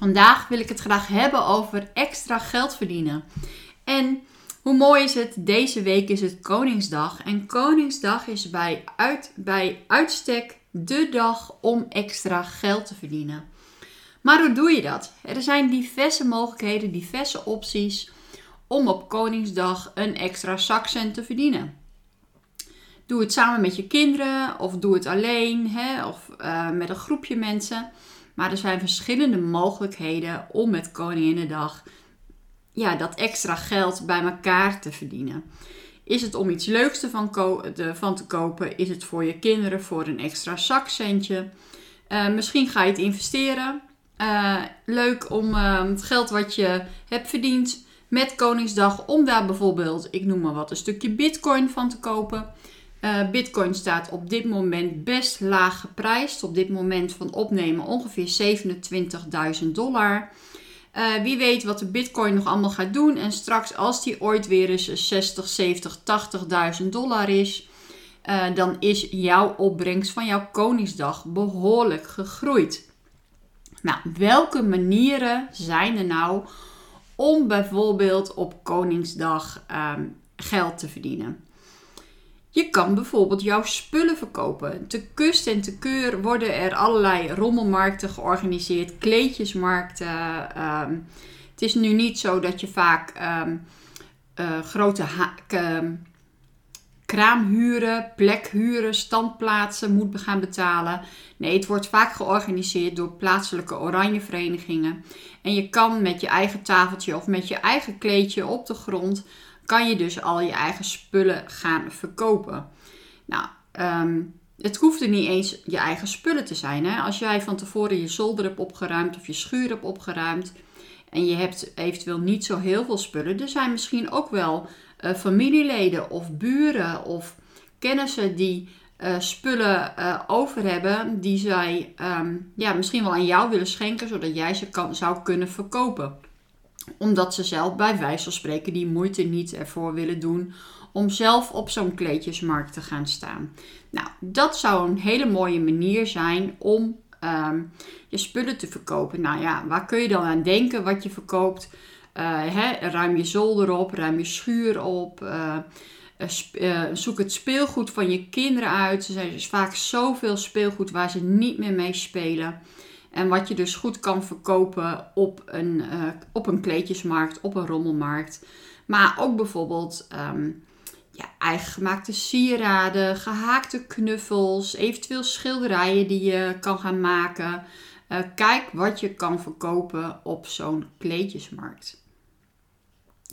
Vandaag wil ik het graag hebben over extra geld verdienen. En hoe mooi is het? Deze week is het Koningsdag. En Koningsdag is bij, uit, bij uitstek de dag om extra geld te verdienen. Maar hoe doe je dat? Er zijn diverse mogelijkheden, diverse opties om op Koningsdag een extra zakcent te verdienen. Doe het samen met je kinderen of doe het alleen hè, of uh, met een groepje mensen. Maar er zijn verschillende mogelijkheden om met Koninginnedag ja, dat extra geld bij elkaar te verdienen. Is het om iets leuks ervan de, van te kopen? Is het voor je kinderen voor een extra zakcentje? Uh, misschien ga je het investeren. Uh, leuk om uh, het geld wat je hebt verdiend met Koningsdag, om daar bijvoorbeeld, ik noem maar wat, een stukje bitcoin van te kopen. Uh, Bitcoin staat op dit moment best laag geprijsd. Op dit moment van opnemen ongeveer 27.000 dollar. Uh, wie weet wat de Bitcoin nog allemaal gaat doen. En straks, als die ooit weer eens 60, 70, 80.000 dollar is, uh, dan is jouw opbrengst van jouw Koningsdag behoorlijk gegroeid. Nou, welke manieren zijn er nou om bijvoorbeeld op Koningsdag um, geld te verdienen? Je kan bijvoorbeeld jouw spullen verkopen. Te kust en te keur worden er allerlei rommelmarkten georganiseerd, kleedjesmarkten. Um, het is nu niet zo dat je vaak um, uh, grote um, kraamhuren, plekhuren, standplaatsen moet gaan betalen. Nee, het wordt vaak georganiseerd door plaatselijke oranjeverenigingen. En je kan met je eigen tafeltje of met je eigen kleedje op de grond kan je dus al je eigen spullen gaan verkopen. Nou, um, het hoeft er niet eens je eigen spullen te zijn. Hè? Als jij van tevoren je zolder hebt opgeruimd of je schuur hebt opgeruimd en je hebt eventueel niet zo heel veel spullen, er zijn misschien ook wel uh, familieleden of buren of kennissen die uh, spullen uh, over hebben die zij um, ja, misschien wel aan jou willen schenken, zodat jij ze kan, zou kunnen verkopen omdat ze zelf bij wijze van spreken die moeite niet ervoor willen doen om zelf op zo'n kleedjesmarkt te gaan staan. Nou, dat zou een hele mooie manier zijn om um, je spullen te verkopen. Nou ja, waar kun je dan aan denken wat je verkoopt? Hè, ruim je zolder op, ruim je schuur op. Uh, uh, zoek het speelgoed van je kinderen uit. Er zijn dus vaak zoveel speelgoed waar ze niet meer mee spelen. En wat je dus goed kan verkopen op een, uh, op een kleedjesmarkt, op een rommelmarkt. Maar ook bijvoorbeeld um, ja, eigen gemaakte sieraden, gehaakte knuffels, eventueel schilderijen die je kan gaan maken. Uh, kijk wat je kan verkopen op zo'n kleedjesmarkt.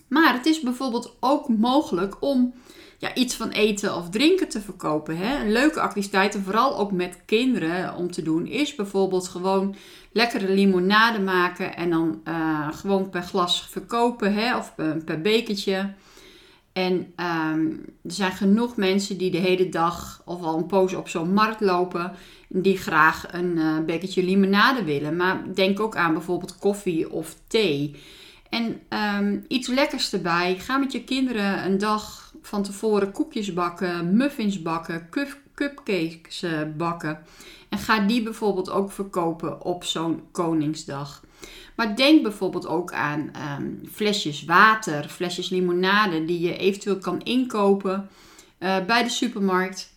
Maar het is bijvoorbeeld ook mogelijk om ja, iets van eten of drinken te verkopen. Hè? Een leuke activiteit, en vooral ook met kinderen om te doen, is bijvoorbeeld gewoon lekkere limonade maken en dan uh, gewoon per glas verkopen hè? of per, per bekertje. En um, er zijn genoeg mensen die de hele dag of al een poos op zo'n markt lopen. Die graag een uh, bekertje limonade willen. Maar denk ook aan bijvoorbeeld koffie of thee. En um, iets lekkers erbij. Ga met je kinderen een dag van tevoren koekjes bakken, muffins bakken, cupcakes eh, bakken. En ga die bijvoorbeeld ook verkopen op zo'n Koningsdag. Maar denk bijvoorbeeld ook aan um, flesjes water, flesjes limonade die je eventueel kan inkopen uh, bij de supermarkt.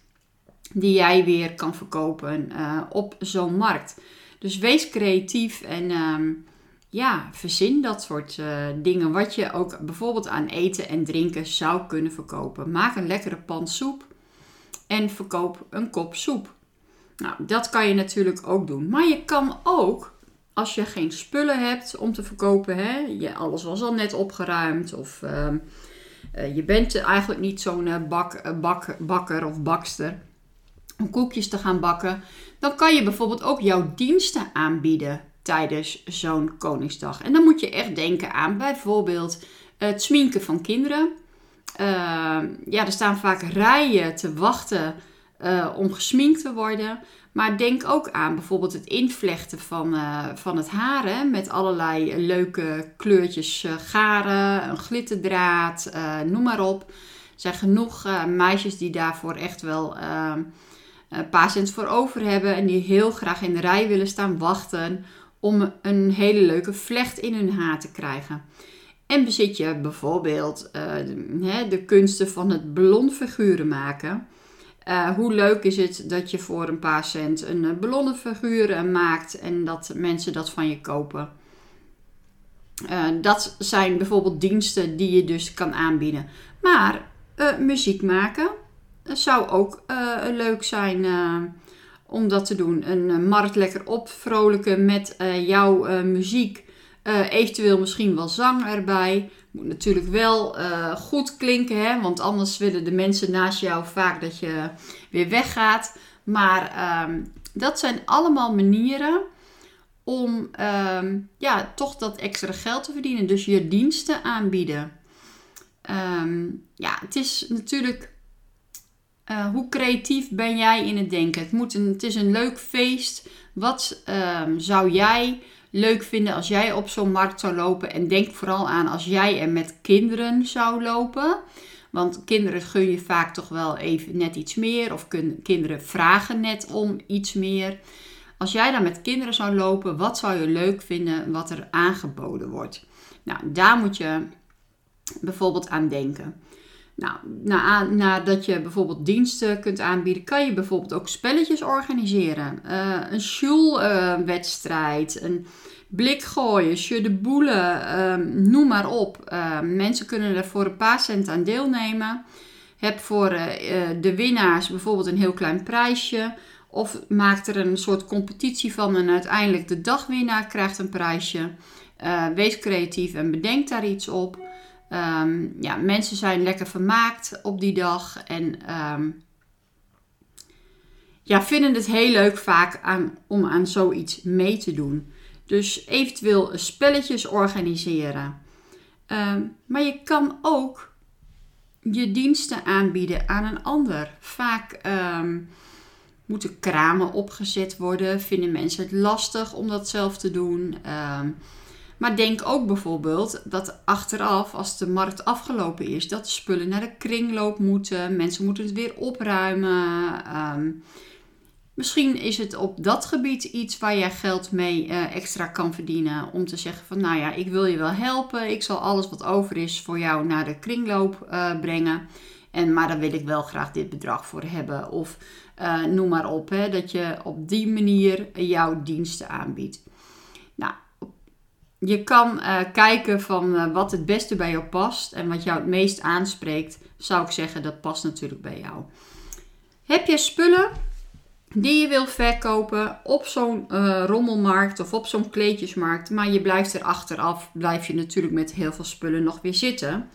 Die jij weer kan verkopen uh, op zo'n markt. Dus wees creatief en um, ja, verzin dat soort uh, dingen. Wat je ook bijvoorbeeld aan eten en drinken zou kunnen verkopen. Maak een lekkere pan soep en verkoop een kop soep. Nou, dat kan je natuurlijk ook doen. Maar je kan ook, als je geen spullen hebt om te verkopen, hè, je, alles was al net opgeruimd of uh, uh, je bent eigenlijk niet zo'n uh, bak, bak, bakker of bakster om koekjes te gaan bakken, dan kan je bijvoorbeeld ook jouw diensten aanbieden tijdens zo'n Koningsdag. En dan moet je echt denken aan bijvoorbeeld het sminken van kinderen. Ehm, ja, er staan vaak rijen te wachten uh, om gesminkt te worden. Maar denk ook aan bijvoorbeeld het invlechten van, uh, van het haar. Met allerlei leuke kleurtjes uh, garen, een glitterdraad, noem maar op. Er zijn genoeg meisjes die daarvoor echt wel een paar cent voor over hebben. En die heel graag in de rij willen staan wachten om een hele leuke vlecht in hun haar te krijgen. En bezit je bijvoorbeeld de, de kunsten van het figuren maken uh, hoe leuk is het dat je voor een paar cent een ballonnenfiguur uh, maakt en dat mensen dat van je kopen. dat zijn bijvoorbeeld diensten die je dus kan aanbieden. Maar muziek maken zou ook leuk zijn om dat te doen. Een markt lekker opvrolijken met jouw muziek. eventueel misschien wel zang erbij. Moet natuurlijk wel uh, goed klinken, hè? want anders willen de mensen naast jou vaak dat je weer weggaat. Maar um, dat zijn allemaal manieren om um, ja, toch dat extra geld te verdienen. Dus je diensten aanbieden. Um, ja, het is natuurlijk. Uh, hoe creatief ben jij in het denken? Het, moet een, het is een leuk feest. Wat zou jij leuk vinden als jij op zo'n markt zou lopen. En denk vooral aan als jij er met kinderen zou lopen. Want kinderen gun je vaak toch wel even net iets meer. Of kinderen vragen net om iets meer. Als jij dan met kinderen zou lopen, wat zou je leuk vinden wat er aangeboden wordt? Nou, daar moet je bijvoorbeeld aan denken. Nou, na, nadat je bijvoorbeeld diensten kunt aanbieden, kan je bijvoorbeeld ook spelletjes organiseren. Uh, een schoolwedstrijd, uh, een blik gooien, de boelen, ehm, noem maar op. Ehm, mensen kunnen er voor een paar cent aan deelnemen. Heb voor uh, de winnaars bijvoorbeeld een heel klein prijsje. Of maak er een soort competitie van en uiteindelijk de dagwinnaar krijgt een prijsje. wees creatief en bedenk daar iets op. Um, ja, mensen zijn lekker vermaakt op die dag en um, ja, vinden het heel leuk vaak aan, om aan zoiets mee te doen. Dus eventueel spelletjes organiseren. Um, maar je kan ook je diensten aanbieden aan een ander. Vaak moeten kramen opgezet worden. Vinden mensen het lastig om dat zelf te doen? Maar denk ook bijvoorbeeld dat achteraf, als de markt afgelopen is, dat spullen naar de kringloop moeten. Mensen moeten het weer opruimen. Ehm, misschien is het op dat gebied iets waar jij geld mee uh, extra kan verdienen. Om te zeggen van nou ja, ik wil je wel helpen. Ik zal alles wat over is voor jou naar de kringloop uh, brengen. En, maar daar wil ik wel graag dit bedrag voor hebben. Of uh, noem maar op, hè, dat je op die manier jouw diensten aanbiedt. Nou, je kan uh, kijken van uh, wat het beste bij jou past en wat jou het meest aanspreekt, zou ik zeggen dat past natuurlijk bij jou. Heb je spullen die je wil verkopen op zo'n uh, rommelmarkt of op zo'n kleedjesmarkt, maar je blijft er achteraf, blijf je natuurlijk met heel veel spullen nog weer zitten.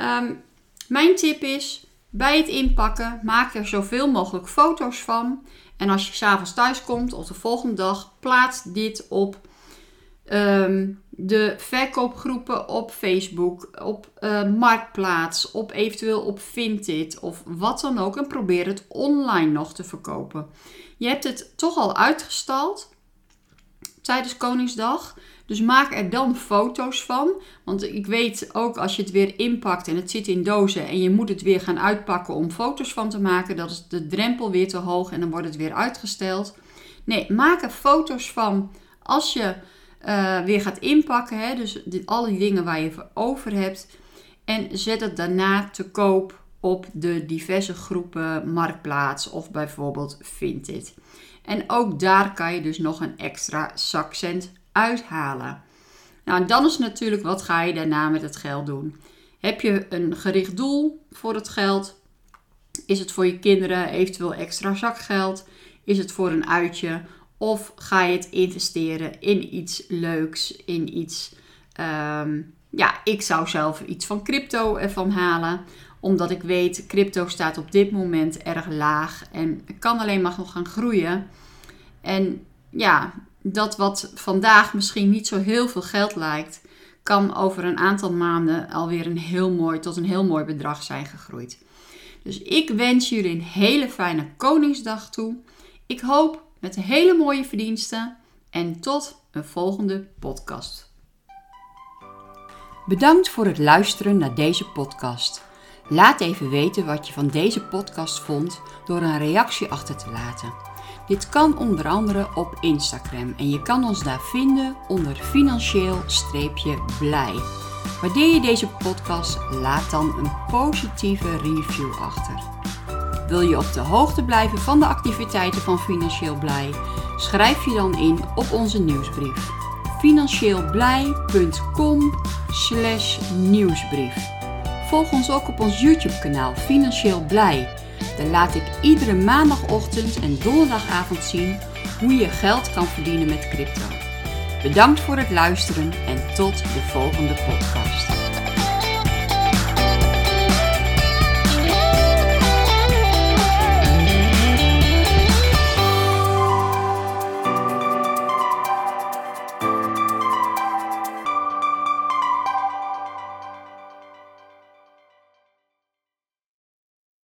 Um, mijn tip is, bij het inpakken, maak er zoveel mogelijk foto's van. En als je s'avonds thuis komt of de volgende dag, plaats dit op Ehm, de verkoopgroepen op Facebook, op uh, Marktplaats, op eventueel op Vinted of wat dan ook. En probeer het online nog te verkopen. Je hebt het toch al uitgestald tijdens Koningsdag. Dus maak er dan foto's van. Want ik weet ook als je het weer inpakt en het zit in dozen en je moet het weer gaan uitpakken om foto's van te maken, dat is de drempel weer te hoog en dan wordt het weer uitgesteld. Nee, maak er foto's van als je uh, weer gaat inpakken. Hè? Dus dit, alle die dingen waar je voor over hebt. En zet het daarna te koop op de diverse groepen Marktplaats of bijvoorbeeld Vinted. En ook daar kan je dus nog een extra zakcent uithalen. Nou, dan is natuurlijk wat ga je daarna met het geld doen. Heb je een gericht doel voor het geld? Is het voor je kinderen eventueel extra zakgeld? Is het voor een uitje? Of ga je het investeren in iets leuks, in iets. Ehm, ja, ik zou zelf iets van crypto ervan halen. Omdat ik weet, crypto staat op dit moment erg laag en kan alleen maar nog gaan groeien. En ja, dat wat vandaag misschien niet zo heel veel geld lijkt, kan over een aantal maanden alweer een heel mooi, tot een heel mooi bedrag zijn gegroeid. Dus ik wens jullie een hele fijne Koningsdag toe. Ik hoop met hele mooie verdiensten en tot een volgende podcast. Bedankt voor het luisteren naar deze podcast. Laat even weten wat je van deze podcast vond door een reactie achter te laten. Dit kan onder andere op Instagram en je kan ons daar vinden onder financieel-blij. Waardeer je deze podcast, laat dan een positieve review achter. Wil je op de hoogte blijven van de activiteiten van Financieel Blij? Schrijf je dan in op onze nieuwsbrief. financieelblij.com nieuwsbrief. Volg ons ook op ons YouTube kanaal Financieel Blij. Daar laat ik iedere maandagochtend en donderdagavond zien hoe je geld kan verdienen met crypto. Bedankt voor het luisteren en tot de volgende podcast.